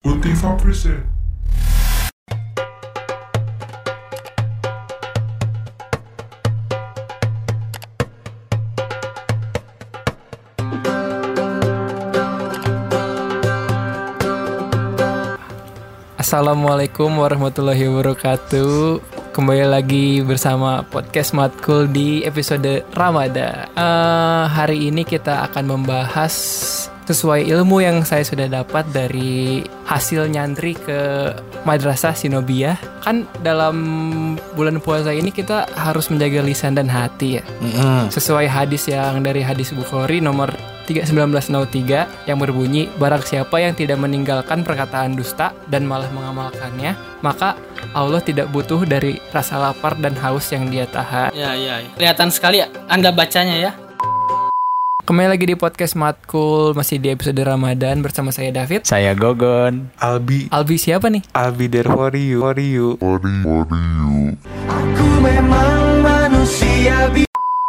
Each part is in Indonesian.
Ultima present. Assalamualaikum warahmatullahi wabarakatuh. Kembali lagi bersama podcast Matkul di episode Ramadan. Eh, hari ini kita akan membahas sesuai ilmu yang saya sudah dapat dari hasil nyantri ke Madrasah Sinobiyah. Kan dalam bulan puasa ini kita harus menjaga lisan dan hati ya. Sesuai hadis yang dari hadis Bukhari nomor 31903 yang berbunyi barang siapa yang tidak meninggalkan perkataan dusta dan malah mengamalkannya maka Allah tidak butuh dari rasa lapar dan haus yang dia tahan. Ya, ya, ya. Kelihatan sekali ya Anda bacanya ya. Kembali lagi di podcast Matkul masih di episode Ramadan bersama saya David. Saya Gogon. Albi Albi siapa nih? Albi there for you for you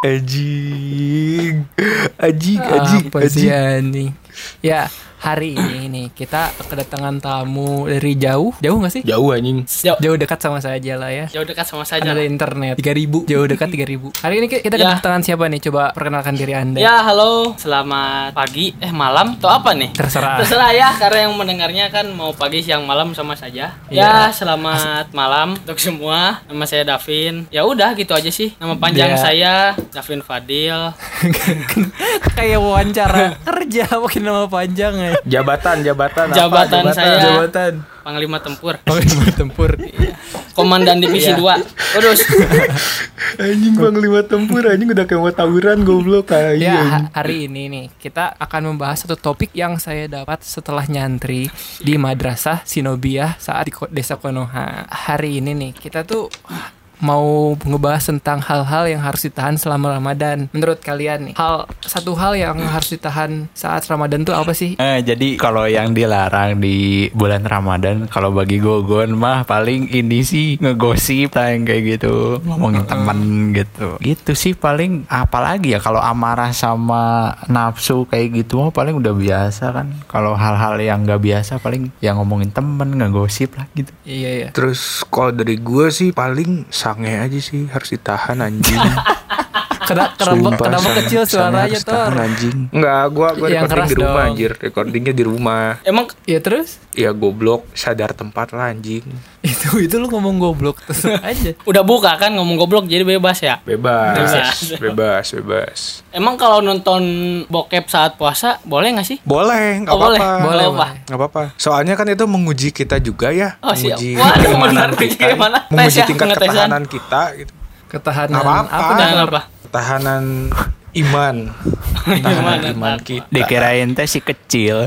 Ajing Ajing Ajing Apa sih Ajing nih? Ya hari ini nih kita kedatangan tamu dari jauh jauh nggak sih? Jauh anjing Jauh, Jauh dekat sama saya aja lah ya. jauh dekat sama saja. ada internet 3000 jauh dekat 3000 hari ini kita Ya. kedatangan siapa nih coba perkenalkan diri anda Ya, halo. Selamat pagi, eh malam atau apa nih? terserah Terserah ya, karena yang mendengarnya kan mau pagi, siang, malam sama saja. Iya. Ya, selamat malam untuk semua. Nama saya Davin. Ya udah gitu aja sih. Nama panjang Ya. saya Davin Fadil. kayak wawancara kerja pakai nama panjang ya Jabatan Jabatan. Apa? Jabatan saya. Jabatan. Panglima Tempur. Panglima tempur. Komandan Divisi 2. Terus Anjing panglima tempur Anjing udah kayak mau tawuran goblok ya Anjing ha- hari ini nih kita akan membahas satu topik yang saya dapat setelah nyantri di madrasah Sinobiyah saat di desa Konoha. Hari ini nih kita tuh mau ngebahas tentang hal-hal yang harus ditahan selama Ramadan. Menurut kalian nih, hal satu hal yang harus ditahan saat Ramadan tuh apa sih? Eh, jadi kalau yang dilarang di bulan Ramadan, kalau bagi Gogon mah paling ini sih ngegosip lah yang kayak gitu, ngomongin temen gitu. Gitu sih paling apalagi ya kalau amarah sama nafsu kayak gitu mah paling udah biasa kan. Kalau hal-hal yang nggak biasa paling yang ngomongin temen, ngegosip lah gitu. Iya ya. Terus kalau dari gue sih paling sange aja sih harus ditahan anjing. Kenapa kenapa, Sumpah, kenapa kecil suaranya tuh? anjing. Enggak, gua gua Yang recording keras di rumah dong. anjir. Recordingnya di rumah. emang Ya terus Ya goblok, sadar tempat lah anjing. itu itu lu ngomong goblok terus aja. udah buka kan ngomong goblok jadi bebas ya. Bebas, Bebas. bebas, bebas. Emang kalau nonton bokep saat puasa boleh nggak sih? Boleh, nggak Oh, boleh. apa-apa. Boleh, apa. boleh. Nggak apa-apa. Soalnya kan itu menguji kita juga ya. Oh, siap. menguji Waduh, benar. kita. Gimana? Tes Menguji ya, tingkat ketahanan kita gitu. Ketahanan Nggak apa-apa. apa? Dan apa? Ketahanan iman. Ketahanan Gimana? iman kita. Dikirain teh si kecil.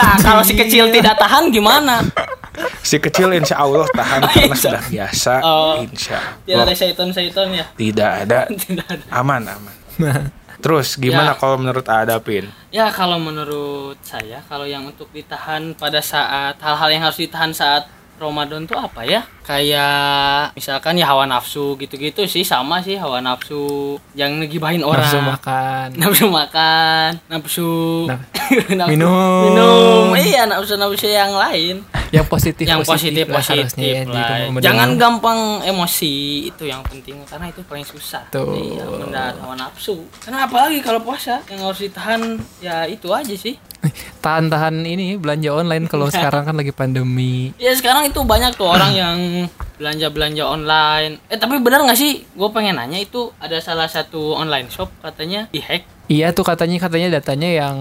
Nah, kalau si kecil tidak tahan gimana? Si kecil insya Allah tahan karena sudah biasa. Oh. Insya Tidak ada Allah. syaiton-syaiton ya? Tidak ada. Tidak ada. Aman, aman. Terus gimana Ya. kalau menurut Adapin? Ya, kalau menurut saya, kalau yang untuk ditahan pada saat hal-hal yang harus ditahan saat Ramadan tuh apa ya? Kayak misalkan ya hawa nafsu gitu-gitu sih sama sih hawa nafsu. Jangan ngegibahin orang. Nafsu makan. nafsu makan, nafsu Naf- nafsu- Minum. minum, iya nafsu nafsu yang lain, Yang positif yang positif lah positif harusnya ya di lah. Ramadan. Jangan gampang emosi itu yang penting karena itu paling susah. Tuh. Iya, hawa nafsu. Karena apalagi kalau puasa yang harus ditahan ya itu aja sih. tahan-tahan ini belanja online kalau sekarang kan lagi pandemi. Ya sekarang itu banyak tuh orang yang belanja belanja online. Eh tapi benar nggak sih? Gue pengen nanya itu ada salah satu online shop katanya dihack. Iya tuh katanya katanya datanya yang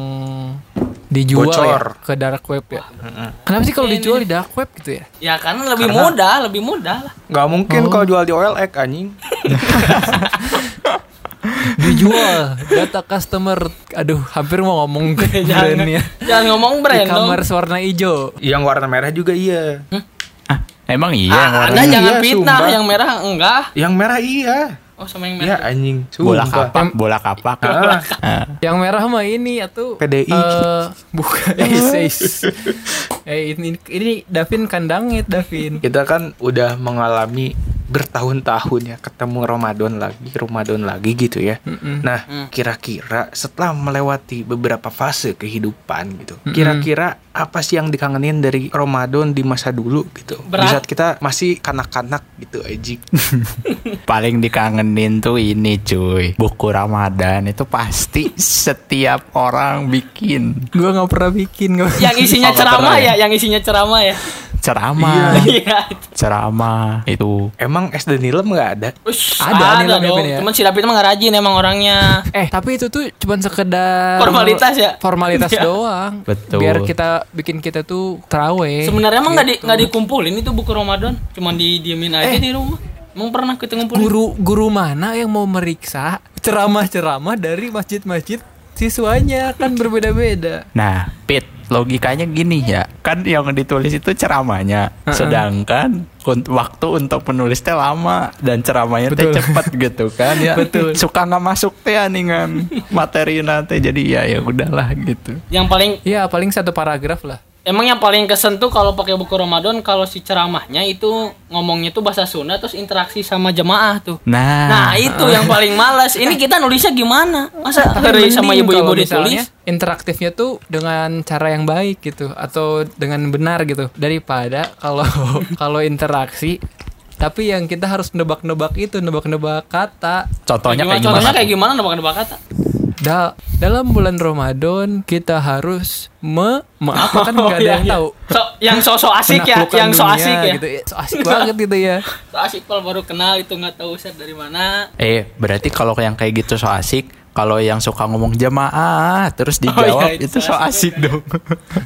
dijual Bocor. ya ke dark web ya. Kenapa sih kalau Ini- dijual di dark web gitu ya? Ya karena lebih Karena- mudah, lebih mudah lah. Nggak mungkin Oh. kalau jual di OLX anjing. Dijual data customer. Aduh, hampir mau ngomong jangan, brandnya. jangan ngomong brand dong. E-commerce warna hijau. Yang warna merah juga iya. Ah, emang iya yang Ah, warna anda Iya, jangan fitnah, sumpah. yang merah enggak. Yang merah iya. Oh sama yang Iya merah. anjing. bola Sumpah. kapak, bola kapak. Ah, Ah. Yang merah mah ini atau PDI. Eh, bukan. Eh, is- eh ini ini Davin kandangit Davin. kita kan udah mengalami bertahun-tahun ya ketemu Ramadan lagi, Ramadan lagi gitu ya. Nah, Hmm. kira-kira setelah melewati beberapa fase kehidupan gitu, kira-kira apa sih yang dikangenin dari Ramadan di masa dulu gitu? Di Berat. saat kita masih kanak-kanak gitu, Ejik. Paling dikangenin tuh ini cuy Buku Ramadan itu pasti setiap orang bikin Gue nggak pernah bikin gua. Yang isinya Oh, ceramah ya, ya? yang isinya ceramah ya. Ceramah Iya. Ceramah itu Emang SD Nilem nggak ada? Ush, Ada ada, dong. Ya. Cuman si David mah nggak rajin emang orangnya. Eh tapi itu tuh cuman sekedar Formalitas ya? Formalitas Iya. doang. Betul. Biar kita bikin kita tuh terawih. Sebenarnya emang nggak di Gitu. nggak dikumpulin itu buku Ramadan, cuman didiemin aja Eh. di rumah. Emang pernah kita ngumpulin? guru guru mana yang mau meriksa ceramah-ceramah dari masjid-masjid siswanya kan berbeda-beda. Nah Pit logikanya gini ya Kan yang ditulis itu ceramahnya Sedangkan un- waktu untuk menulisnya lama Dan ceramahnya teh cepet gitu kan ya Betul. Suka nggak masuk teh aningan materi nanti Jadi ya ya udahlah gitu Yang paling Ya paling satu paragraf lah. Emang yang paling kesen tuh kalau pakai buku Ramadan kalau si ceramahnya itu ngomongnya tuh bahasa Sunda terus interaksi sama jemaah tuh. Nah, Nah, itu yang paling males. Ini kita nulisnya gimana? Masa hari sama ibu-ibu ditulis? interaktifnya tuh dengan cara yang baik gitu atau dengan benar gitu daripada kalau kalau interaksi tapi yang kita harus nebak-nebak itu nebak-nebak kata contohnya Gimana- kayak contohnya gimana? kayak gimana nebak-nebak kata? Da- dalam bulan Ramadan kita harus me, me apa kan nggak ada iya, yang iya. tahu So, yang so-so asik ya, yang so dunia asik ya. gitu so asik banget gitu ya So asik kalau baru kenal itu nggak tahu set dari mana. Eh, berarti kalau yang kayak gitu so asik, kalau yang suka ngomong jamaah terus dijawab iya, itu so asik dong.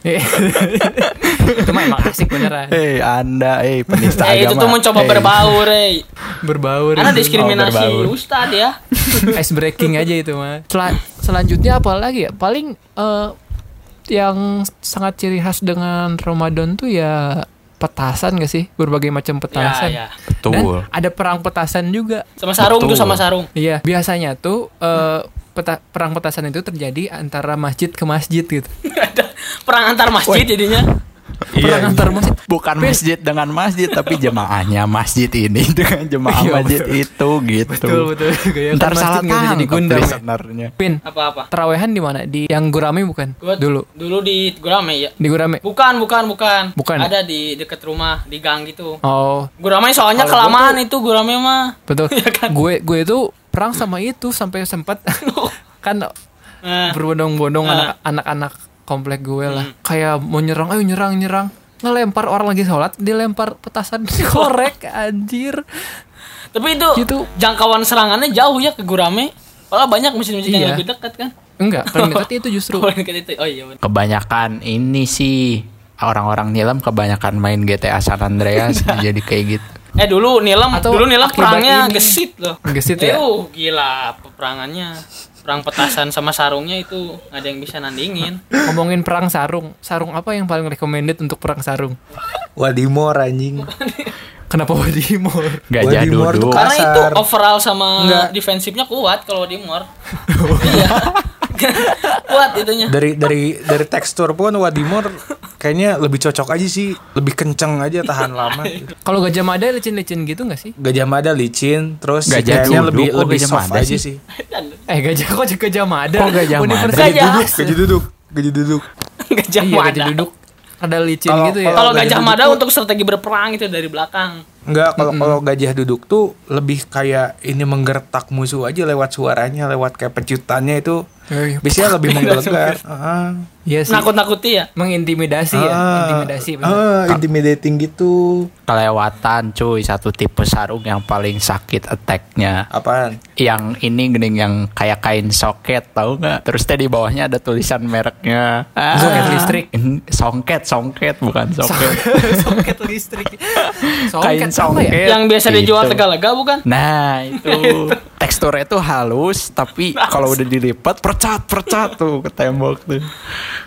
itu mah emang asik beneran Hei, Anda, eh penista Eh, itu agama. tuh mencoba Hey. berbaur, eh. berbaur Karena gitu. diskriminasi berbaur. ustad ya. ice breaking aja itu mah. Sel- selanjutnya apa lagi ya? Paling eh, yang sangat ciri khas dengan Ramadan tuh ya petasan gak sih? Berbagai macam petasan. Ya, ya. Dan Betul. ada perang petasan juga. Sama sarung Betul. tuh sama sarung. Iya, biasanya tuh eh, peta- perang petasan itu terjadi antara masjid ke masjid gitu. Perang antar masjid jadinya. Perang antar masjid. Bukan masjid dengan masjid tapi jemaahnya masjid ini dengan jemaah Iya, masjid betul. itu gitu. Betul betul. Kayak Ntar kan salah bisa jadi tangkap gundam. ya. Pin, Apa-apa? terawehan di mana? Di yang Gurame bukan? Gua Dulu. Dulu di Gurame ya. Di Gurame. Bukan, bukan, bukan. Bukan. Ada di dekat rumah, di gang gitu. Oh, Gurame soalnya gua kelamaan itu Gurame mah. Betul. Iya kan? Gue gue itu perang sama itu sampai sempat kan Nah, berbondong-bondong anak anak-anak komplek gue lah. Hmm. Kayak mau nyerang, ayo nyerang nyerang. Ngelempar orang lagi sholat, dilempar petasan korek anjir. tapi itu Gitu. jangkauan serangannya jauh ya ke Gurame. Padahal banyak yang Iya. lebih dekat kan. Enggak, paling dekat itu justru. Oh, dekat itu. Oh iya. bener. Kebanyakan ini sih orang-orang nilam kebanyakan main GTA San Andreas jadi kayak gitu. Eh dulu Nilam, Atau dulu Nilam perangnya ini. gesit loh. Gesit ya? gila peperangannya. Perang petasan sama sarungnya itu nggak ada yang bisa nandingin. Ngomongin perang sarung. Sarung apa yang paling recommended untuk perang sarung? Wadimor anjing. Kenapa Wadimor? Gajah Wadimor kan- Karena itu overall sama defensifnya kuat kalau di Mor. iya. kuat itunya. Dari dari dari tekstur pun Wadimor kayaknya lebih cocok aja sih, lebih kenceng aja tahan lama. Kalau Gajah Mada licin-licin gitu nggak sih? Gajah Mada licin, terus Gajah kayaknya duduk, lebih kok lebih Gajah soft Mada aja sih? sih. Eh Gajah kok Gajah Mada? Kok Gajah Mada? Gajah. duduk, gajah duduk, gajah duduk. Gajah Iya, Mada. Gajah duduk. Ada licin Kalau- gitu ya. Kalau Gajah Gajah Mada tuh- untuk strategi berperang itu dari belakang. Enggak, kalau kalau gajah duduk tuh lebih kayak ini menggertak musuh aja lewat suaranya, lewat kayak pecutannya itu Eh, biasanya lebih menggelegar. Heeh. Iya sih. Nakut-nakuti ya. Mengintimidasi ya, Ah, intimidasi. bener. ah, intimidating gitu. Kelewatan cuy satu tipe sarung yang paling sakit attacknya. Apaan? Yang ini gening yang kayak kain soket tahu nggak? Terus teh di bawahnya ada tulisan mereknya. Ah. Soket listrik. Songket, songket bukan soket. Soket listrik. Kain Soket apa ya? songket. Yang biasa dijual Gitu. Tegalega bukan? Nah itu teksturnya tuh halus tapi kalau udah dilipat percat percat tuh ke tembok tuh.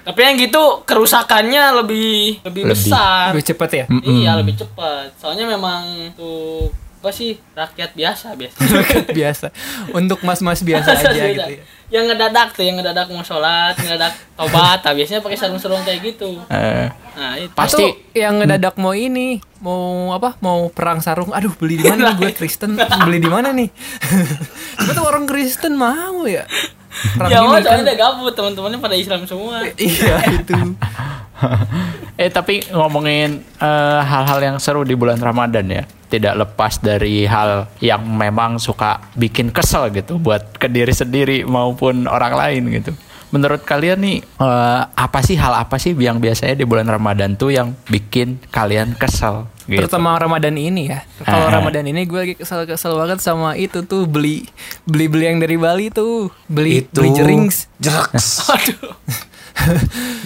Tapi yang gitu kerusakannya lebih lebih, Lebih. besar. Lebih cepet ya? Iya, lebih cepat. Soalnya memang tuh apa sih rakyat biasa biasa. biasa. Untuk mas-mas biasa aja gitu ya. yang ngedadak tuh yang ngedadak mau sholat ngedadak tobat nah, biasanya pakai sarung-sarung kayak gitu Eh, nah itu Pasti. Atau yang ngedadak mau ini, mau apa? Mau perang sarung. Aduh, beli di mana nih gue Kristen? Beli di mana nih? Tuh orang Kristen mau ya? Perang ya kan. soalnya udah gabut teman-temannya pada Islam semua Iya itu. eh tapi ngomongin eh, hal-hal yang seru di bulan Ramadan ya, tidak lepas dari hal yang memang suka bikin kesel gitu buat ke diri sendiri maupun orang lain gitu. Menurut kalian nih eh, apa sih hal apa sih yang biasanya di bulan Ramadan tuh yang bikin kalian kesel? Gitu. Terutama Ramadan ini ya. Kalau Ah. Ramadan ini gue lagi kesel-kesel banget sama itu tuh beli beli beli yang dari Bali tuh beli Itu beli jerings. jeraks. aduh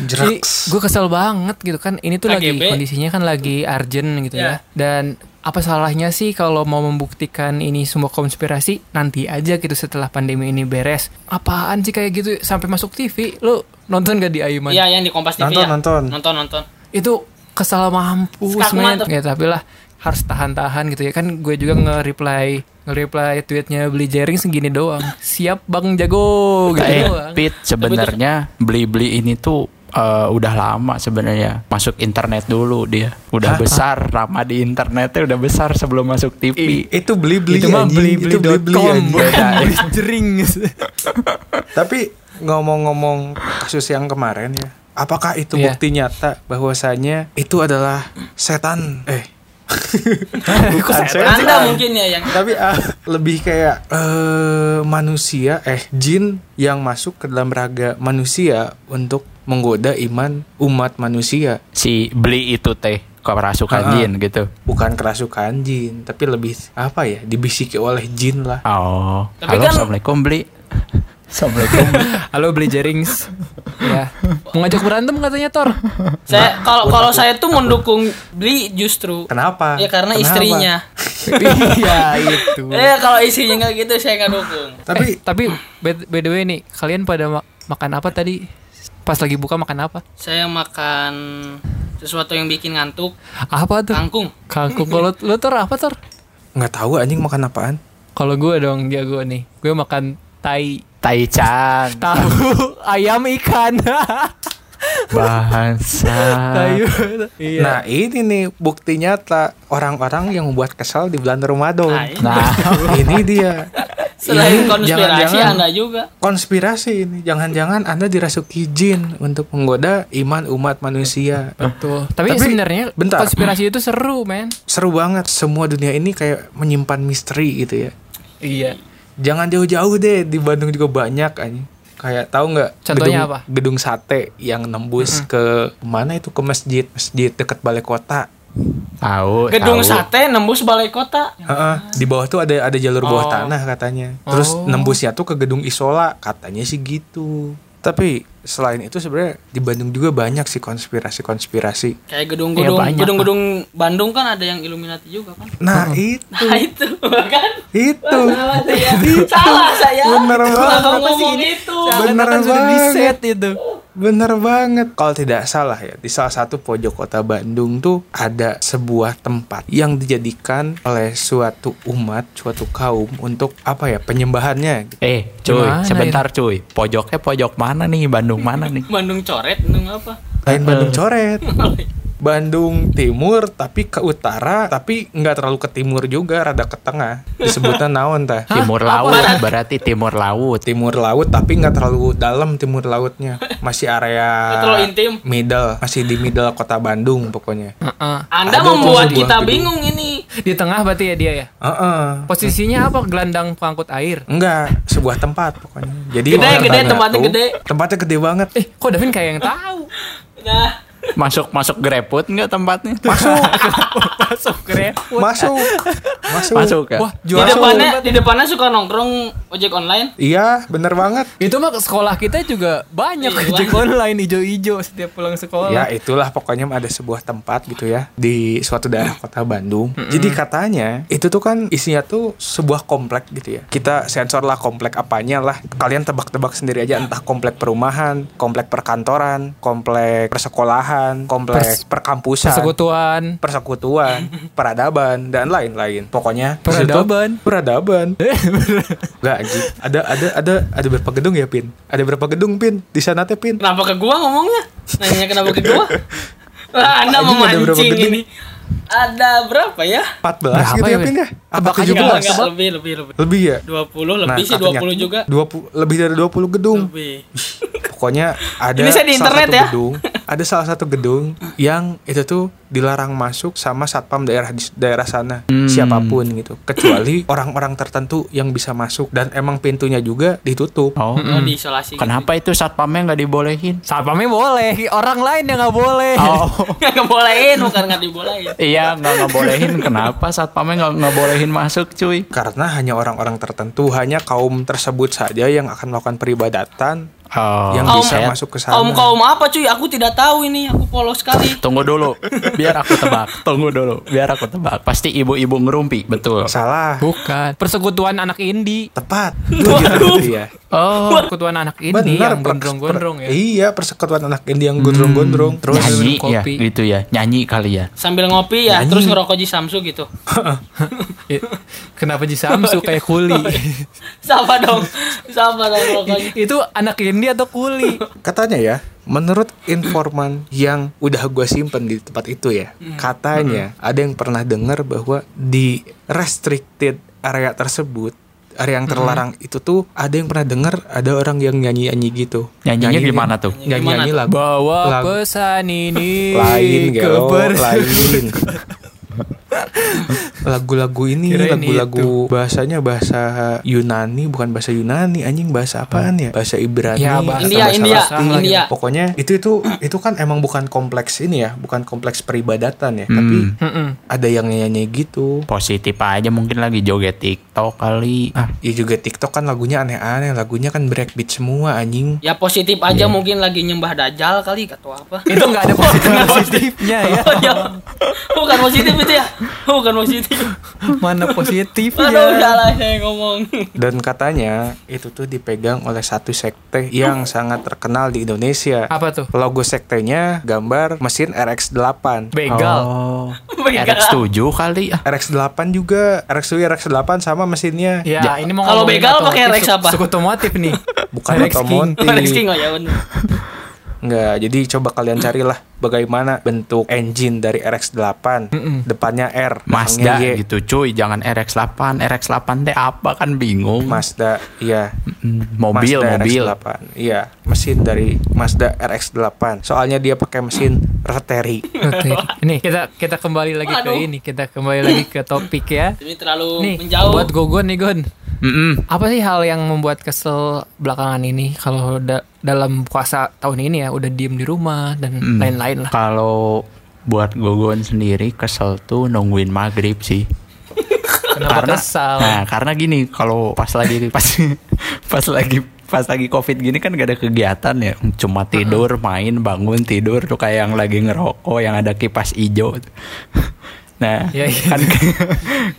Jeraks. Gue kesel banget gitu kan. Ini tuh lagi KGB. kondisinya kan lagi urgent gitu ya. Ya. Dan apa salahnya sih kalau mau membuktikan ini semua konspirasi nanti aja gitu setelah pandemi ini beres. Apaan sih kayak gitu sampai masuk TV? Lo nonton gak di Ayuman? iya yang di Kompas TV Nonton, ya nonton. nonton nonton Itu kesal mampus men. Ya tapi lah harus tahan-tahan gitu ya kan gue juga nge-reply nge-reply tweetnya beli jaring segini doang siap bang jago gitu Eh, doang Pit sebenarnya beli-beli ini tuh eh, udah lama sebenarnya. Masuk internet dulu dia. Udah besar ramah di internetnya udah besar sebelum masuk TV I- itu beli beli itu mah beli beli beli beli beli jering. Tapi ngomong-ngomong kasus yang kemarin ya, apakah itu Iya. bukti nyata bahwasanya itu adalah setan? Eh, bukan setan? anda mungkin ya yang Tapi ah, lebih kayak eh, manusia, eh jin yang masuk ke dalam raga manusia untuk menggoda iman umat manusia. si beli itu teh kerasukan Ah. jin gitu Bukan kerasukan jin, tapi lebih apa ya? Dibisiki oleh jin lah. oh Tapi halo kan- assalamualaikum beli assalamualaikum halo beli jarings ya mau ngajak berantem katanya Tor saya kalau kalau saya tuh mendukung beli justru Kenapa? ya karena Kenapa? istrinya iya itu eh kalau istrinya nggak gitu saya nggak dukung Tapi Eh, tapi by, by the way nih kalian pada ma- makan apa tadi pas lagi buka makan apa? Saya makan sesuatu yang bikin ngantuk. Apa tuh? Kangkung. Kangkung. Kalau lo Tor apa Tor? Nggak tahu anjing makan apaan. kalau gue dong jago nih. Gue makan tai. Taichan tahu. Ayam ikan. Bahasa. Iya. Nah ini nih bukti nyata. Orang-orang yang membuat kesal di bulan nah, Ramadan. nah. Ini dia. Selain Ini konspirasi jangan-jangan anda juga konspirasi ini. Jangan-jangan Anda dirasuki jin untuk menggoda iman umat manusia. betul tapi, Tapi, sebenarnya bentar. konspirasi itu seru men Seru banget. Semua dunia ini kayak menyimpan misteri gitu ya. iya Jangan jauh-jauh deh di Bandung juga banyak anjing. Kayak tahu nggak? Contohnya gedung, apa? Gedung sate yang nembus ke mana itu ke masjid, masjid dekat balai kota. Tahu gedung tahu. sate nembus balai kota Heeh, di bawah tuh ada ada jalur bawah Oh. tanah katanya. Terus Oh. nembusnya tuh ke gedung Isola, katanya sih gitu. Tapi selain itu sebenarnya di Bandung juga banyak sih konspirasi-konspirasi. kayak gedung-gedung banyak, gedung-gedung Bandung kan ada yang Illuminati juga kan Nah, itu nah itu kan itu. salah saya salah saya Bener banget. Kalau ngomong itu Bener kan sudah di banget. set itu Bener banget. Kalau tidak salah ya, di salah satu pojok kota Bandung tuh ada sebuah tempat yang dijadikan oleh suatu umat, suatu kaum untuk apa ya penyembahannya. gitu. eh cuy Gimana sebentar cuy pojoknya pojok mana nih Bandung mana nih? Bandung coret Bandung apa? Lain Bandung coret. Bandung Timur tapi ke utara tapi nggak terlalu ke timur juga rada ke tengah. Disebutnya naon tah timur laut berarti timur laut. Timur laut tapi nggak terlalu dalam timur lautnya. Masih area terlalu intim. middle masih di middle kota Bandung pokoknya. Heeh. Anda Ada membuat kita gedung. bingung ini. Di tengah berarti ya dia ya? Heeh. posisinya apa? Gelandang pengangkut air? Enggak sebuah tempat pokoknya. Jadi Gede, gede, tempatnya tuh, gede. tempatnya gede banget. Eh kok Davin kayak yang tahu? Nah masuk masuk greput nggak tempatnya? Masuk. Masuk repot masuk. Masuk. Masuk ya? Wah di depannya di depannya suka nongkrong ojek online. Iya bener banget. Itu mah sekolah kita juga banyak Iya, ojek banyak. online ijo-ijo setiap pulang sekolah. Ya itulah pokoknya ada sebuah tempat gitu ya di suatu daerah kota Bandung. Jadi katanya itu tuh kan isinya tuh sebuah komplek gitu ya. Kita sensor lah komplek apanya lah. Kalian tebak-tebak sendiri aja entah komplek perumahan, komplek perkantoran, komplek persekolahan pernikahan, kompleks perkampusan, Persekutuan. persekutuan, peradaban dan lain-lain. Pokoknya di situ- Peradaban? peradaban. Enggak anjing. Ada ada ada ada berapa gedung ya, Pin? Ada berapa gedung, Pin? Di sana teh, Pin? Kenapa ke gua ngomongnya? Nanya kenapa ke gua? Lah, Anda berapa memancing gedung? ini. Ada berapa ya? 14 Berapa gitu ya, ya, Pin ya? Apa aja, 17? Enggak, enggak, lebih, lebih, lebih. Lebih ya? 20, lebih sih katanya 20 juga. 20 lebih dari 20 gedung. Lebih. Pokoknya ada Ini saya di salah internet satu ya. gedung, ada salah satu gedung yang itu tuh dilarang masuk sama satpam daerah di daerah sana Hmm. siapa pun gitu, kecuali orang-orang tertentu yang bisa masuk dan emang pintunya juga ditutup. Oh, Oh, diisolasi. kenapa itu satpamnya nggak dibolehin? Satpamnya boleh, orang lain yang nggak boleh. Oh, Gitu. Nggak bolehin, bukan nggak dibolehin. iya nggak ngebolehin. Kenapa satpamnya nggak ngebolehin masuk, cuy? Karena hanya orang-orang tertentu, hanya kaum tersebut saja yang akan melakukan peribadatan Oh, yang Kaum- bisa masuk ke sana. Kaum kaum apa cuy? Aku tidak tahu ini. Aku polos sekali. Tunggu dulu, biar aku tebak. Tunggu dulu, biar aku tebak. Pasti ibu-ibu ngerumpi, betul. Salah, Bukan. Persekutuan anak indie. tepat. Itu gitu ya. Oh, Persekutuan anak indie yang per- gondrong-gondrong per- ya. Iya, persekutuan anak ini yang gondrong-gondrong. Terus nyanyi minum ya, kopi. gitu ya. Nyanyi kali ya. Sambil ngopi ya, Nyanyi. terus ngerokok di Samsu gitu. Kenapa di Samsu kayak kuli? Siapa dong? Siapa dong rokoknya? itu anak indie atau kuli? Katanya ya, menurut informan yang udah gue simpen di tempat itu ya, katanya ada yang pernah dengar bahwa di restricted area tersebut, area yang terlarang itu tuh ada yang pernah dengar ada orang yang nyanyi-nyanyi gitu. Nyanyinya Nyanyi- gimana tuh? Nyanyi-nyanyi Gimana? lagu Bawa Lagu. pesan ini lain gelo, lain. Lagu-lagu ini lagu-lagu bahasanya bahasa Yunani bukan bahasa Yunani anjing bahasa apaan ya bahasa Ibrani Ya, bahasa- India, bahasa India, Latin. India. Pokoknya itu itu itu kan emang bukan kompleks ini ya, bukan kompleks peribadatan ya, tapi Mm-mm. ada yang nyanyi gitu. Positif aja mungkin lagi joget TikTok kali. Ah, Ya juga TikTok kan lagunya aneh-aneh, lagunya kan breakbeat semua anjing. Ya positif aja mungkin lagi nyembah dajal kali atau apa. Itu nggak ada positif positifnya ya. Oh, ya. Bukan positif itu ya. Bukan positif. Mana positifnya? salah saya ngomong. Dan katanya itu tuh dipegang oleh satu sekte yang sangat terkenal di Indonesia. Apa tuh? Logo sektenya gambar mesin RX8. Begal. Oh, Begal. RX7 kali ah. RX8 juga, RX7 RX8 sama mesinnya. Ya, Ja- ini mau Kalau begal pakai su- apa? Suku otomotif nih. Bukan King. otomotif. Rex King oh ya bener. Enggak, jadi coba kalian carilah bagaimana bentuk engine dari RX8. Depannya R, Mazda Y. gitu cuy, jangan RX8. RX8 teh apa kan bingung. Mazda, iya. Mm, mobil, Mazda mobil. RX8. Iya, mesin dari Mazda RX8. Soalnya dia pakai mesin rotary. Oke. Ini kita kita kembali lagi ke Waduh. ini, kita kembali lagi ke topik ya. Ini terlalu Nih, menjauh. buat Gogon nih Gon. Mm-mm. Apa sih hal yang membuat kesel belakangan ini kalau da- dalam puasa tahun ini ya udah diem di rumah dan Hmm. lain-lain lah. Kalau buat Gogon sendiri kesel tuh nungguin maghrib sih. Kenapa karena kesal? nah karena gini kalau pas lagi pas pas lagi pas lagi covid gini kan gak ada kegiatan ya cuma tidur main bangun tidur tuh kayak yang lagi ngerokok yang ada kipas hijau nah Iya, iya. kan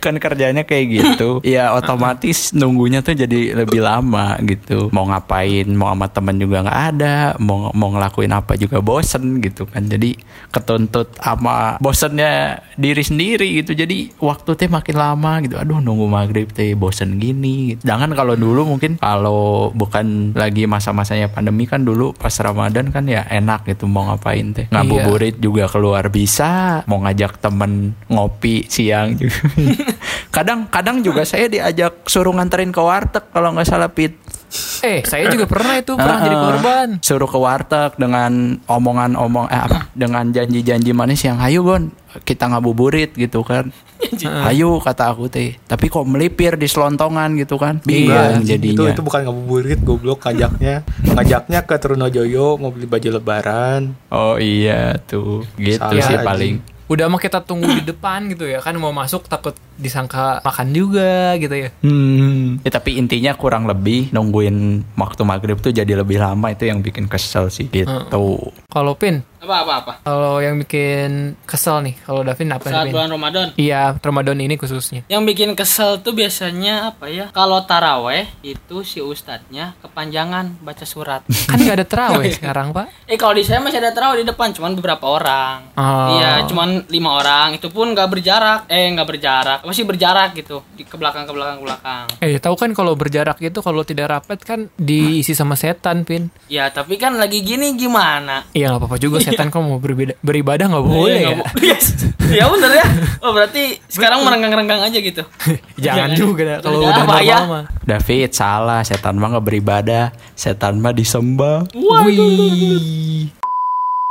kan kerjanya kayak gitu. Ya otomatis nunggunya tuh jadi lebih lama gitu. Mau ngapain mau sama temen juga nggak ada mau mau ngelakuin apa juga bosen gitu kan. Jadi ketuntut sama bosennya diri sendiri gitu. Jadi waktu teh makin lama gitu. Aduh nunggu maghrib teh bosen gini gitu. jangan kalau dulu mungkin kalau bukan lagi masa-masanya pandemi kan dulu pas ramadan kan ya enak gitu mau ngapain teh. Ngabuburit juga keluar bisa mau ngajak temen ngopi siang juga. Kadang kadang juga saya diajak suruh nganterin ke warteg kalau nggak salah pit. Eh, saya juga pernah itu pernah jadi Ah, korban. suruh ke warteg dengan omongan-omong eh apa dengan janji-janji manis yang ayo gon kita ngabuburit gitu kan. Ayo kata aku teh. Tapi kok melipir di selontongan gitu kan. Bingung Enggak, Itu jadinya. itu bukan ngabuburit, goblok ngajaknya. ngajaknya ke Trunojoyo mau beli baju lebaran. oh iya tuh. Gitu Salah, sih anjing. paling Udah mah kita tunggu di depan gitu ya kan mau masuk takut disangka makan juga gitu ya. Hmm. Ya, tapi intinya kurang lebih nungguin waktu maghrib tuh jadi lebih lama itu yang bikin kesel sih gitu. Kalau Pin, Apa apa apa? Kalau yang bikin kesel nih, kalau Davin apa Saat bulan Ramadan. Iya, Ramadan ini khususnya. Yang bikin kesel tuh biasanya apa ya? Kalau taraweh itu si ustadznya kepanjangan baca surat. Kan nggak ada terawih sekarang, Pak. eh kalau di saya masih ada taraweh di depan, cuman beberapa orang. Oh. Iya, cuman lima orang. Itu pun nggak berjarak. Eh nggak berjarak, masih berjarak gitu di ke belakang ke belakang ke belakang. Eh, tahu kan kalau berjarak itu kalau tidak rapat kan diisi sama setan, Pin. Ya tapi kan lagi gini gimana? Iya nggak apa-apa juga setan kalau mau berbeda, beribadah nggak boleh Iya, ya. nggak bo- Yes. ya bener ya. Oh berarti sekarang merenggang-renggang aja gitu. Jangan juga dah, kalau Jangan, udah bahaya. mah. David salah, setan mah nggak beribadah, setan mah disembah. Wih.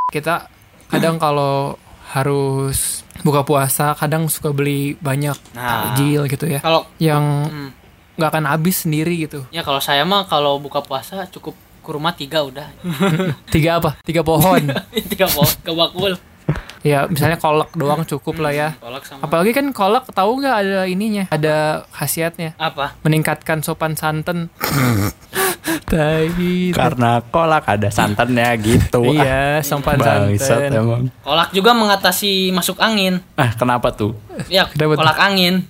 Kita kadang kalau harus buka puasa kadang suka beli banyak Nah. takjil gitu ya. Kalau Yang hmm, nggak akan habis sendiri gitu. ya kalau saya mah kalau buka puasa cukup kurma tiga udah. Tiga apa? Tiga pohon. tiga pohon ke bakul. ya misalnya kolak doang cukup lah ya. Kolak sama Apalagi kan kolak tahu nggak ada ininya, ada khasiatnya, apa? meningkatkan sopan santen. Tai. Karena kolak ada santannya gitu. Iya, sopan santen. emang. Kolak juga mengatasi masuk angin. Ah, kenapa tuh? Ya, Kenapa tuh? kolak angin.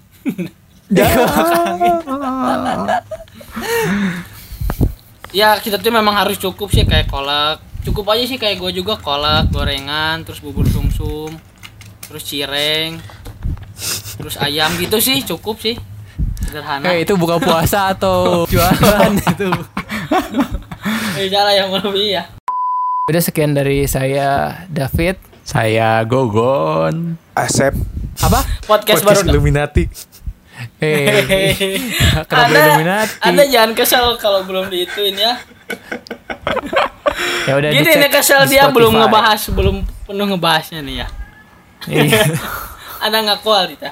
Ya kita tuh memang harus cukup sih kayak kolak. Cukup aja sih kayak gue juga kolak, gorengan, terus bubur sumsum, terus cireng, terus ayam gitu sih cukup sih. Sederhana. Eh itu buka puasa atau jualan itu. Eh, jangan yang lebih ya. Udah sekian dari saya David. Saya Gogon. Asep Apa? Podcast, podcast baru. Illuminati. Eh, kenapa Anda, Illuminati? Anda jangan kesel kalau belum diituin ya. Ya udah Gini nih kesel di dia belum ngebahas, belum penuh ngebahasnya nih ya. Iya. Anda nggak kuat kita,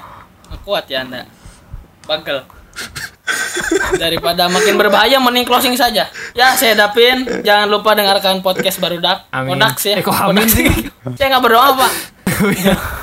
nggak kuat ya Anda. Bagel. Daripada makin berbahaya, mending closing saja. Ya, saya Dapin. Jangan lupa dengarkan podcast baru Dak. Amin. Kodak sih. Eh, kok amin sih? Saya nggak berdoa, Pak.